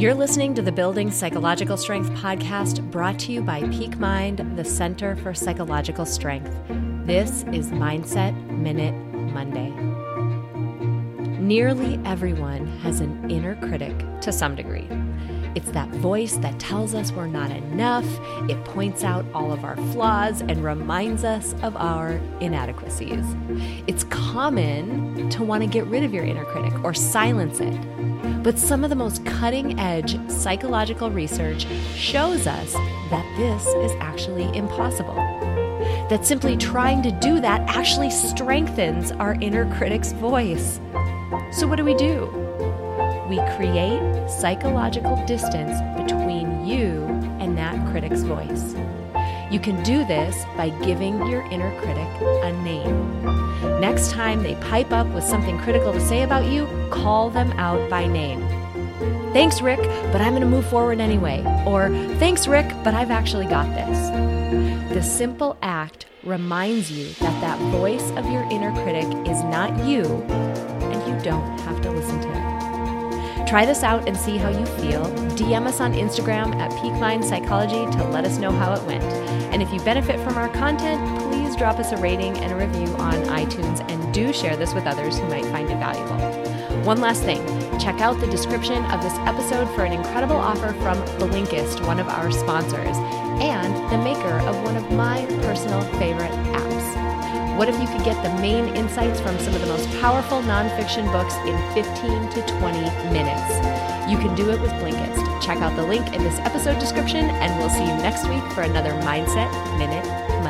You're listening to the Building Psychological Strength podcast brought to you by Peak Mind, the Center for Psychological Strength. This is Mindset Minute Monday. Nearly everyone has an inner critic to some degree. It's that voice that tells us we're not enough, it points out all of our flaws, and reminds us of our inadequacies. It's common to want to get rid of your inner critic or silence it. But some of the most cutting edge psychological research shows us that this is actually impossible. That simply trying to do that actually strengthens our inner critic's voice. So, what do we do? We create psychological distance between you and that critic's voice. You can do this by giving your inner critic a name. Next time they pipe up with something critical to say about you, call them out by name. Thanks, Rick, but I'm going to move forward anyway. Or, thanks, Rick, but I've actually got this. The simple act reminds you that that voice of your inner critic is not you, and you don't have to listen to it. Try this out and see how you feel. DM us on Instagram at Peak Mind Psychology to let us know how it went. And if you benefit from our content, please drop us a rating and a review on iTunes and do share this with others who might find it valuable. One last thing check out the description of this episode for an incredible offer from Blinkist, one of our sponsors, and the maker of one of my personal favorite. What if you could get the main insights from some of the most powerful nonfiction books in 15 to 20 minutes? You can do it with Blinkist. Check out the link in this episode description, and we'll see you next week for another Mindset Minute Monday.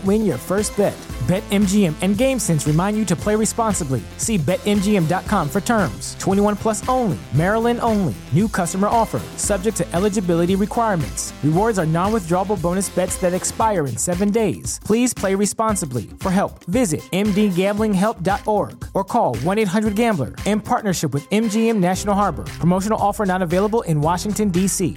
don't win your first bet. BetMGM and GameSense remind you to play responsibly. See BetMGM.com for terms. 21 plus only, Maryland only. New customer offer, subject to eligibility requirements. Rewards are non withdrawable bonus bets that expire in seven days. Please play responsibly. For help, visit MDGamblingHelp.org or call 1 800 Gambler in partnership with MGM National Harbor. Promotional offer not available in Washington, D.C.